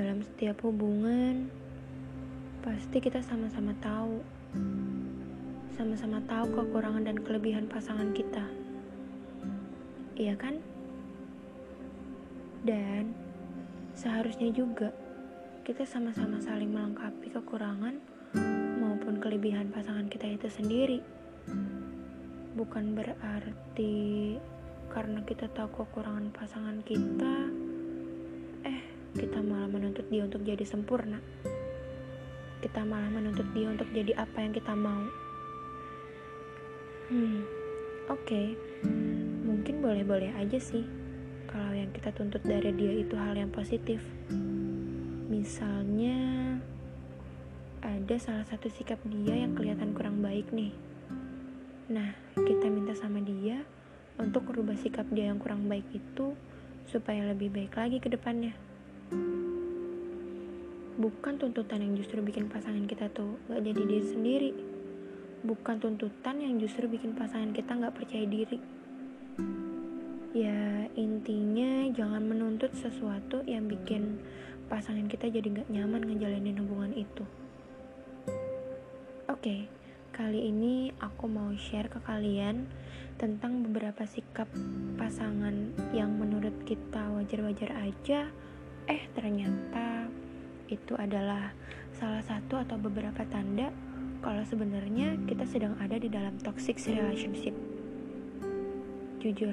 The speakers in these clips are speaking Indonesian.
dalam setiap hubungan, pasti kita sama-sama tahu, sama-sama tahu kekurangan dan kelebihan pasangan kita. Iya kan? Dan seharusnya juga kita sama-sama saling melengkapi kekurangan maupun kelebihan pasangan kita itu sendiri. Bukan berarti karena kita tahu kekurangan pasangan kita, kita malah menuntut dia untuk jadi sempurna. Kita malah menuntut dia untuk jadi apa yang kita mau. Hmm, oke, okay. mungkin boleh-boleh aja sih kalau yang kita tuntut dari dia itu hal yang positif. Misalnya, ada salah satu sikap dia yang kelihatan kurang baik nih. Nah, kita minta sama dia untuk merubah sikap dia yang kurang baik itu supaya lebih baik lagi ke depannya. Bukan tuntutan yang justru bikin pasangan kita tuh gak jadi diri sendiri. Bukan tuntutan yang justru bikin pasangan kita gak percaya diri. Ya, intinya jangan menuntut sesuatu yang bikin pasangan kita jadi gak nyaman ngejalanin hubungan itu. Oke, okay, kali ini aku mau share ke kalian tentang beberapa sikap pasangan yang menurut kita wajar-wajar aja, eh ternyata itu adalah salah satu atau beberapa tanda kalau sebenarnya kita sedang ada di dalam toxic relationship. Jujur,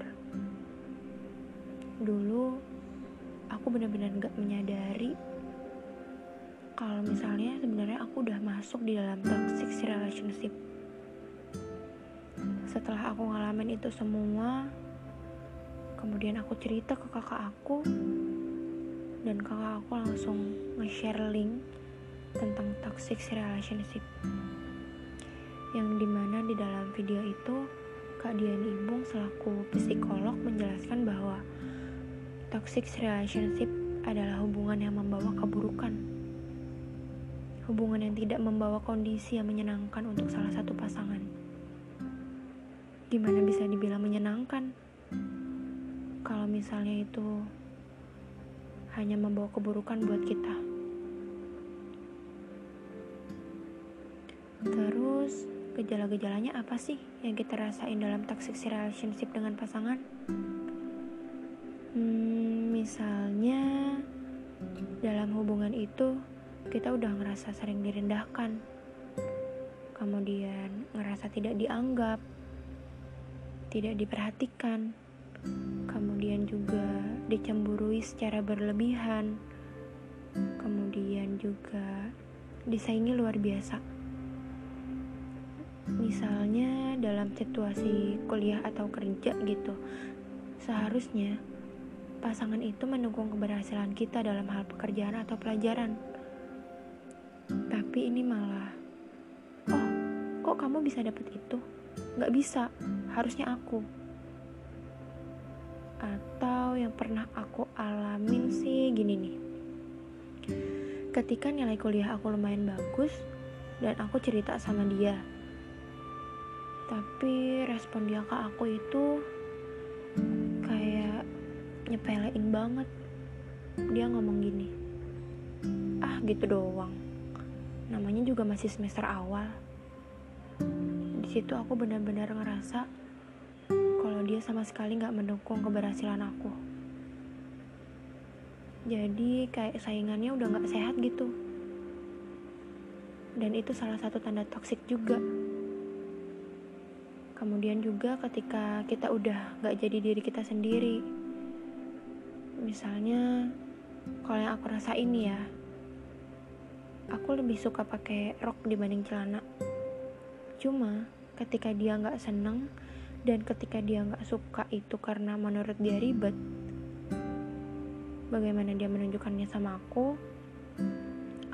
dulu aku benar-benar gak menyadari kalau misalnya sebenarnya aku udah masuk di dalam toxic relationship. Setelah aku ngalamin itu semua, kemudian aku cerita ke kakak aku, dan kakak aku langsung nge-share link tentang toxic relationship. Yang di mana di dalam video itu, Kak Dian Ibung selaku psikolog menjelaskan bahwa toxic relationship adalah hubungan yang membawa keburukan hubungan yang tidak membawa kondisi yang menyenangkan untuk salah satu pasangan. Gimana bisa dibilang menyenangkan? Kalau misalnya itu hanya membawa keburukan buat kita. Terus, gejala-gejalanya apa sih yang kita rasain dalam toxic relationship dengan pasangan? Hmm, misalnya dalam hubungan itu kita udah ngerasa sering direndahkan, kemudian ngerasa tidak dianggap, tidak diperhatikan, kemudian juga dicemburui secara berlebihan, kemudian juga disaingi luar biasa. Misalnya dalam situasi kuliah atau kerja gitu, seharusnya pasangan itu mendukung keberhasilan kita dalam hal pekerjaan atau pelajaran. Tapi ini malah oh kok kamu bisa dapet itu? Gak bisa. Harusnya aku atau yang pernah aku alamin sih gini nih. Ketika nilai kuliah aku lumayan bagus dan aku cerita sama dia. Tapi respon dia ke aku itu kayak nyepelein banget. Dia ngomong gini ah gitu doang. Namanya juga masih semester awal. Di situ aku benar-benar ngerasa dia sama sekali nggak mendukung keberhasilan aku. Jadi kayak saingannya udah nggak sehat gitu. Dan itu salah satu tanda toksik juga. Kemudian juga ketika kita udah nggak jadi diri kita sendiri. Misalnya kalau yang aku rasain ya aku lebih suka pakai rok dibanding celana. Cuma ketika dia nggak seneng dan ketika dia nggak suka itu karena menurut dia ribet, bagaimana dia menunjukkannya sama aku,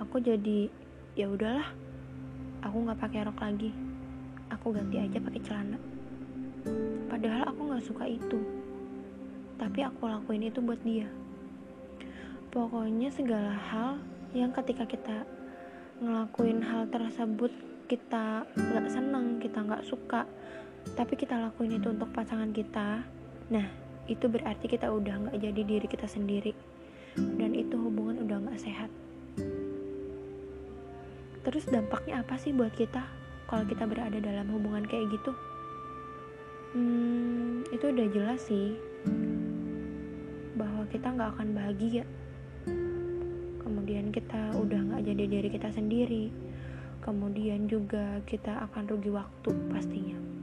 aku jadi ya udahlah, aku nggak pakai rok lagi, aku ganti aja pakai celana. Padahal aku nggak suka itu, tapi aku lakuin itu buat dia. Pokoknya segala hal yang ketika kita ngelakuin hal tersebut kita nggak senang kita nggak suka tapi kita lakuin itu untuk pasangan kita. Nah itu berarti kita udah nggak jadi diri kita sendiri. Dan itu hubungan udah nggak sehat. Terus dampaknya apa sih buat kita kalau kita berada dalam hubungan kayak gitu? Hmm, itu udah jelas sih bahwa kita nggak akan bahagia. Kemudian kita udah nggak jadi diri kita sendiri. Kemudian juga kita akan rugi waktu pastinya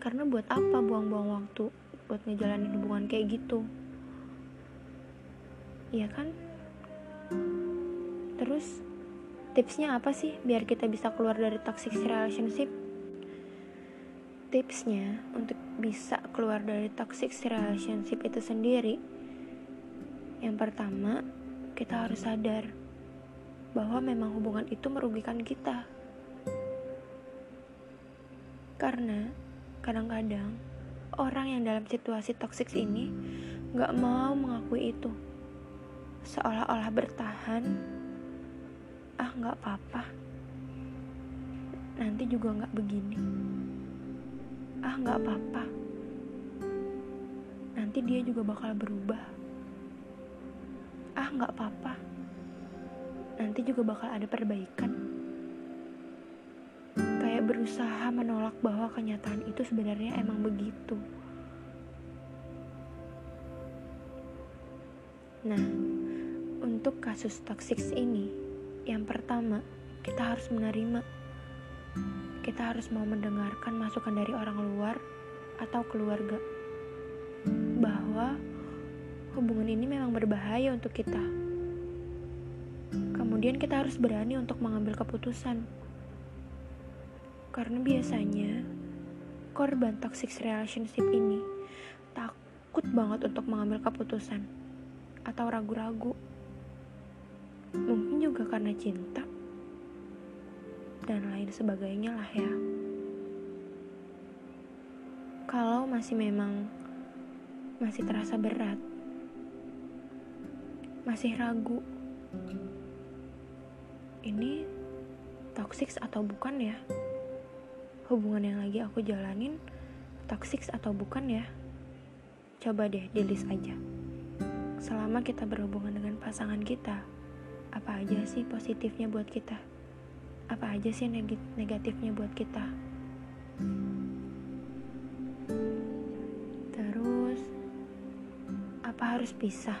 karena buat apa buang-buang waktu buat ngejalanin hubungan kayak gitu? Iya kan? Terus tipsnya apa sih biar kita bisa keluar dari toxic relationship? Tipsnya untuk bisa keluar dari toxic relationship itu sendiri yang pertama kita harus sadar bahwa memang hubungan itu merugikan kita. Karena kadang-kadang orang yang dalam situasi toksik ini gak mau mengakui itu. Seolah-olah bertahan, ah gak apa-apa. Nanti juga gak begini. Ah gak apa-apa. Nanti dia juga bakal berubah. Ah gak apa-apa nanti juga bakal ada perbaikan. Berusaha menolak bahwa kenyataan itu sebenarnya emang begitu. Nah, untuk kasus toksik ini, yang pertama, kita harus menerima. Kita harus mau mendengarkan masukan dari orang luar atau keluarga bahwa hubungan ini memang berbahaya untuk kita Kemudian kita harus berani untuk mengambil keputusan. Karena biasanya korban toxic relationship ini takut banget untuk mengambil keputusan atau ragu-ragu. Mungkin juga karena cinta dan lain sebagainya lah ya. Kalau masih memang masih terasa berat, masih ragu, ini toxic atau bukan ya? Hubungan yang lagi aku jalanin toxic atau bukan ya? Coba deh di list aja. Selama kita berhubungan dengan pasangan kita, apa aja sih positifnya buat kita? Apa aja sih neg negatifnya buat kita? Terus, apa harus pisah?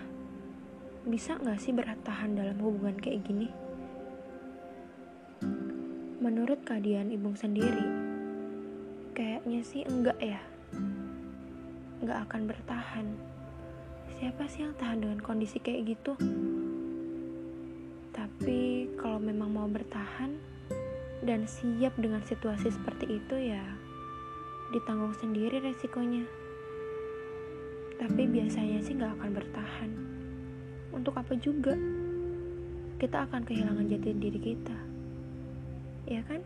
Bisa gak sih bertahan dalam hubungan kayak gini? Menurut keadaan Ibung sendiri, kayaknya sih enggak ya. Enggak akan bertahan. Siapa sih yang tahan dengan kondisi kayak gitu? Tapi kalau memang mau bertahan dan siap dengan situasi seperti itu ya ditanggung sendiri resikonya. Tapi biasanya sih nggak akan bertahan. Untuk apa juga? Kita akan kehilangan jati diri kita ya kan?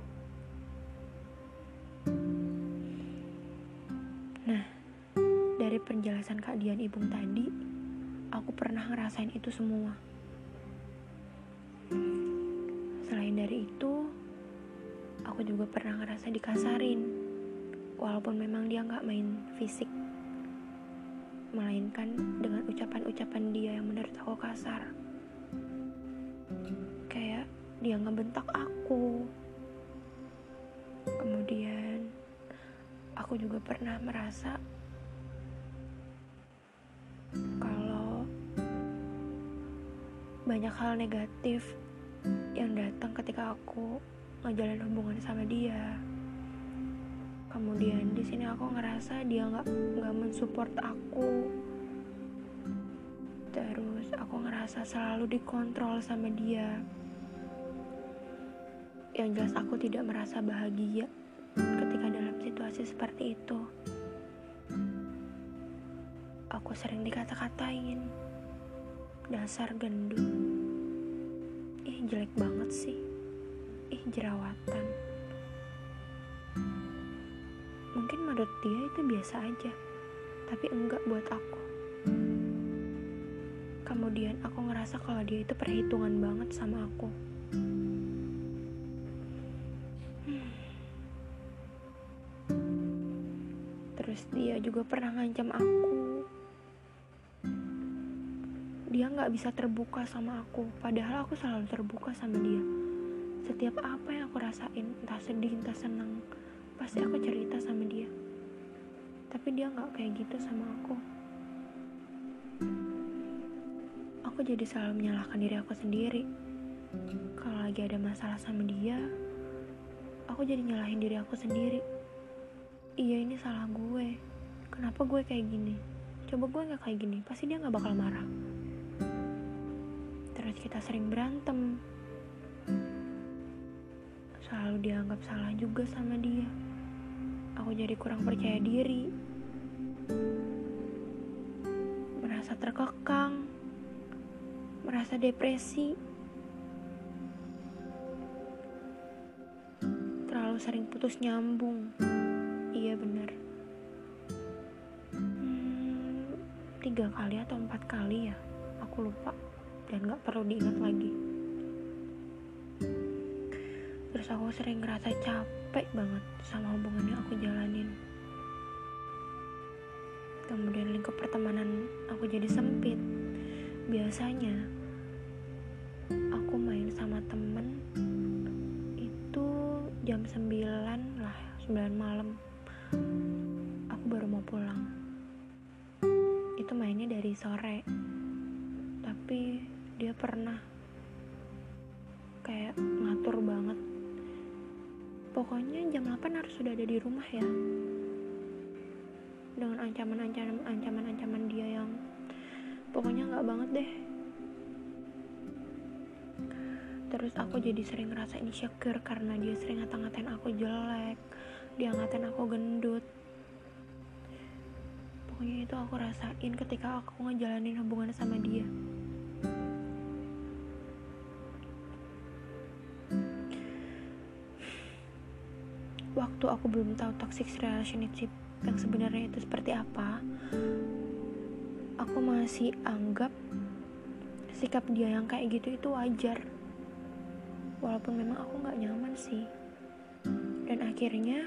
Penjelasan Kak Dian Ibung tadi, aku pernah ngerasain itu semua. Selain dari itu, aku juga pernah ngerasa dikasarin, walaupun memang dia nggak main fisik, melainkan dengan ucapan-ucapan dia yang menurut aku kasar. Kayak dia ngebentak aku, Kemudian aku juga pernah merasa banyak hal negatif yang datang ketika aku ngejalan hubungan sama dia. Kemudian di sini aku ngerasa dia nggak nggak mensupport aku. Terus aku ngerasa selalu dikontrol sama dia yang jelas aku tidak merasa bahagia ketika dalam situasi seperti itu. Aku sering dikata-katain, dasar gendut. Ih jelek banget sih, ih jerawatan. Mungkin menurut dia itu biasa aja, tapi enggak buat aku. Kemudian aku ngerasa kalau dia itu perhitungan banget sama aku. Terus dia juga pernah ngancam aku. Dia nggak bisa terbuka sama aku, padahal aku selalu terbuka sama dia. setiap apa yang aku rasain entah sedih entah senang pasti aku cerita sama dia. Tapi dia nggak kayak gitu sama aku. Aku jadi selalu menyalahkan diri aku sendiri. Kalau lagi ada masalah sama dia aku jadi nyalahin diri aku sendiri. Iya ini salah gue. Kenapa gue kayak gini? Coba gue nggak kayak gini pasti dia nggak bakal marah terus kita sering berantem. Selalu dianggap salah juga sama dia. Aku jadi kurang percaya diri. Merasa terkekang. Merasa depresi. Terlalu sering putus nyambung. Iya bener. Hmm, tiga kali atau empat kali ya? Aku lupa dan gak perlu diingat lagi. Terus aku sering ngerasa capek banget sama hubungan yang aku jalanin. Kemudian lingkup pertemanan aku jadi sempit. Biasanya aku main sama temen itu jam 9 lah 9 malam. Aku baru mau pulang. Itu mainnya dari sore. Tapi dia pernah kayak ngatur banget. Pokoknya jam 8 harus sudah ada di rumah ya. Dengan ancaman-ancaman ancaman-ancaman dia yang pokoknya nggak banget deh. Terus aku jadi sering ngerasa insecure karena dia sering ngata-ngatain aku jelek dia ngatain aku gendut. Pokoknya itu aku rasain ketika aku ngejalanin hubungan sama dia waktu aku belum tahu toxic relationship yang sebenarnya itu seperti apa aku masih anggap sikap dia yang kayak gitu itu wajar. Walaupun memang aku nggak nyaman sih. Dan akhirnya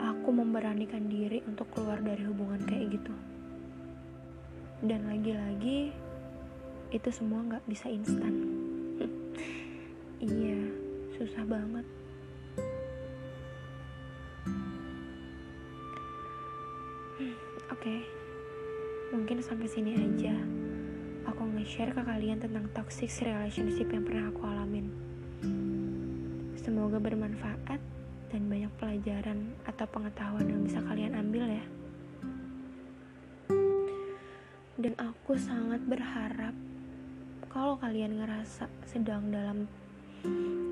aku memberanikan diri untuk keluar dari hubungan kayak gitu. Dan lagi-lagi itu semua nggak bisa instan. Iya susah banget Oke, okay. mungkin sampai sini aja aku nge-share ke kalian tentang toxic relationship yang pernah aku alamin. Semoga bermanfaat dan banyak pelajaran atau pengetahuan yang bisa kalian ambil ya. Dan aku sangat berharap kalau kalian ngerasa sedang dalam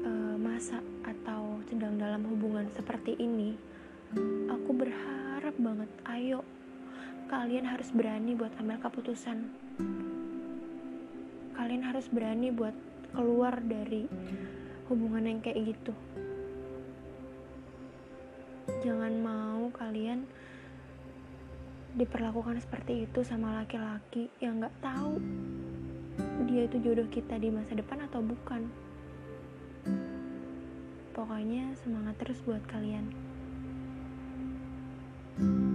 uh, masa atau sedang dalam hubungan seperti ini, aku berharap banget ayo kalian harus berani buat ambil keputusan. Kalian harus berani buat keluar dari hubungan yang kayak gitu. Jangan mau kalian diperlakukan seperti itu sama laki-laki yang gak tahu dia itu jodoh kita di masa depan atau bukan. Pokoknya semangat terus buat kalian. thank you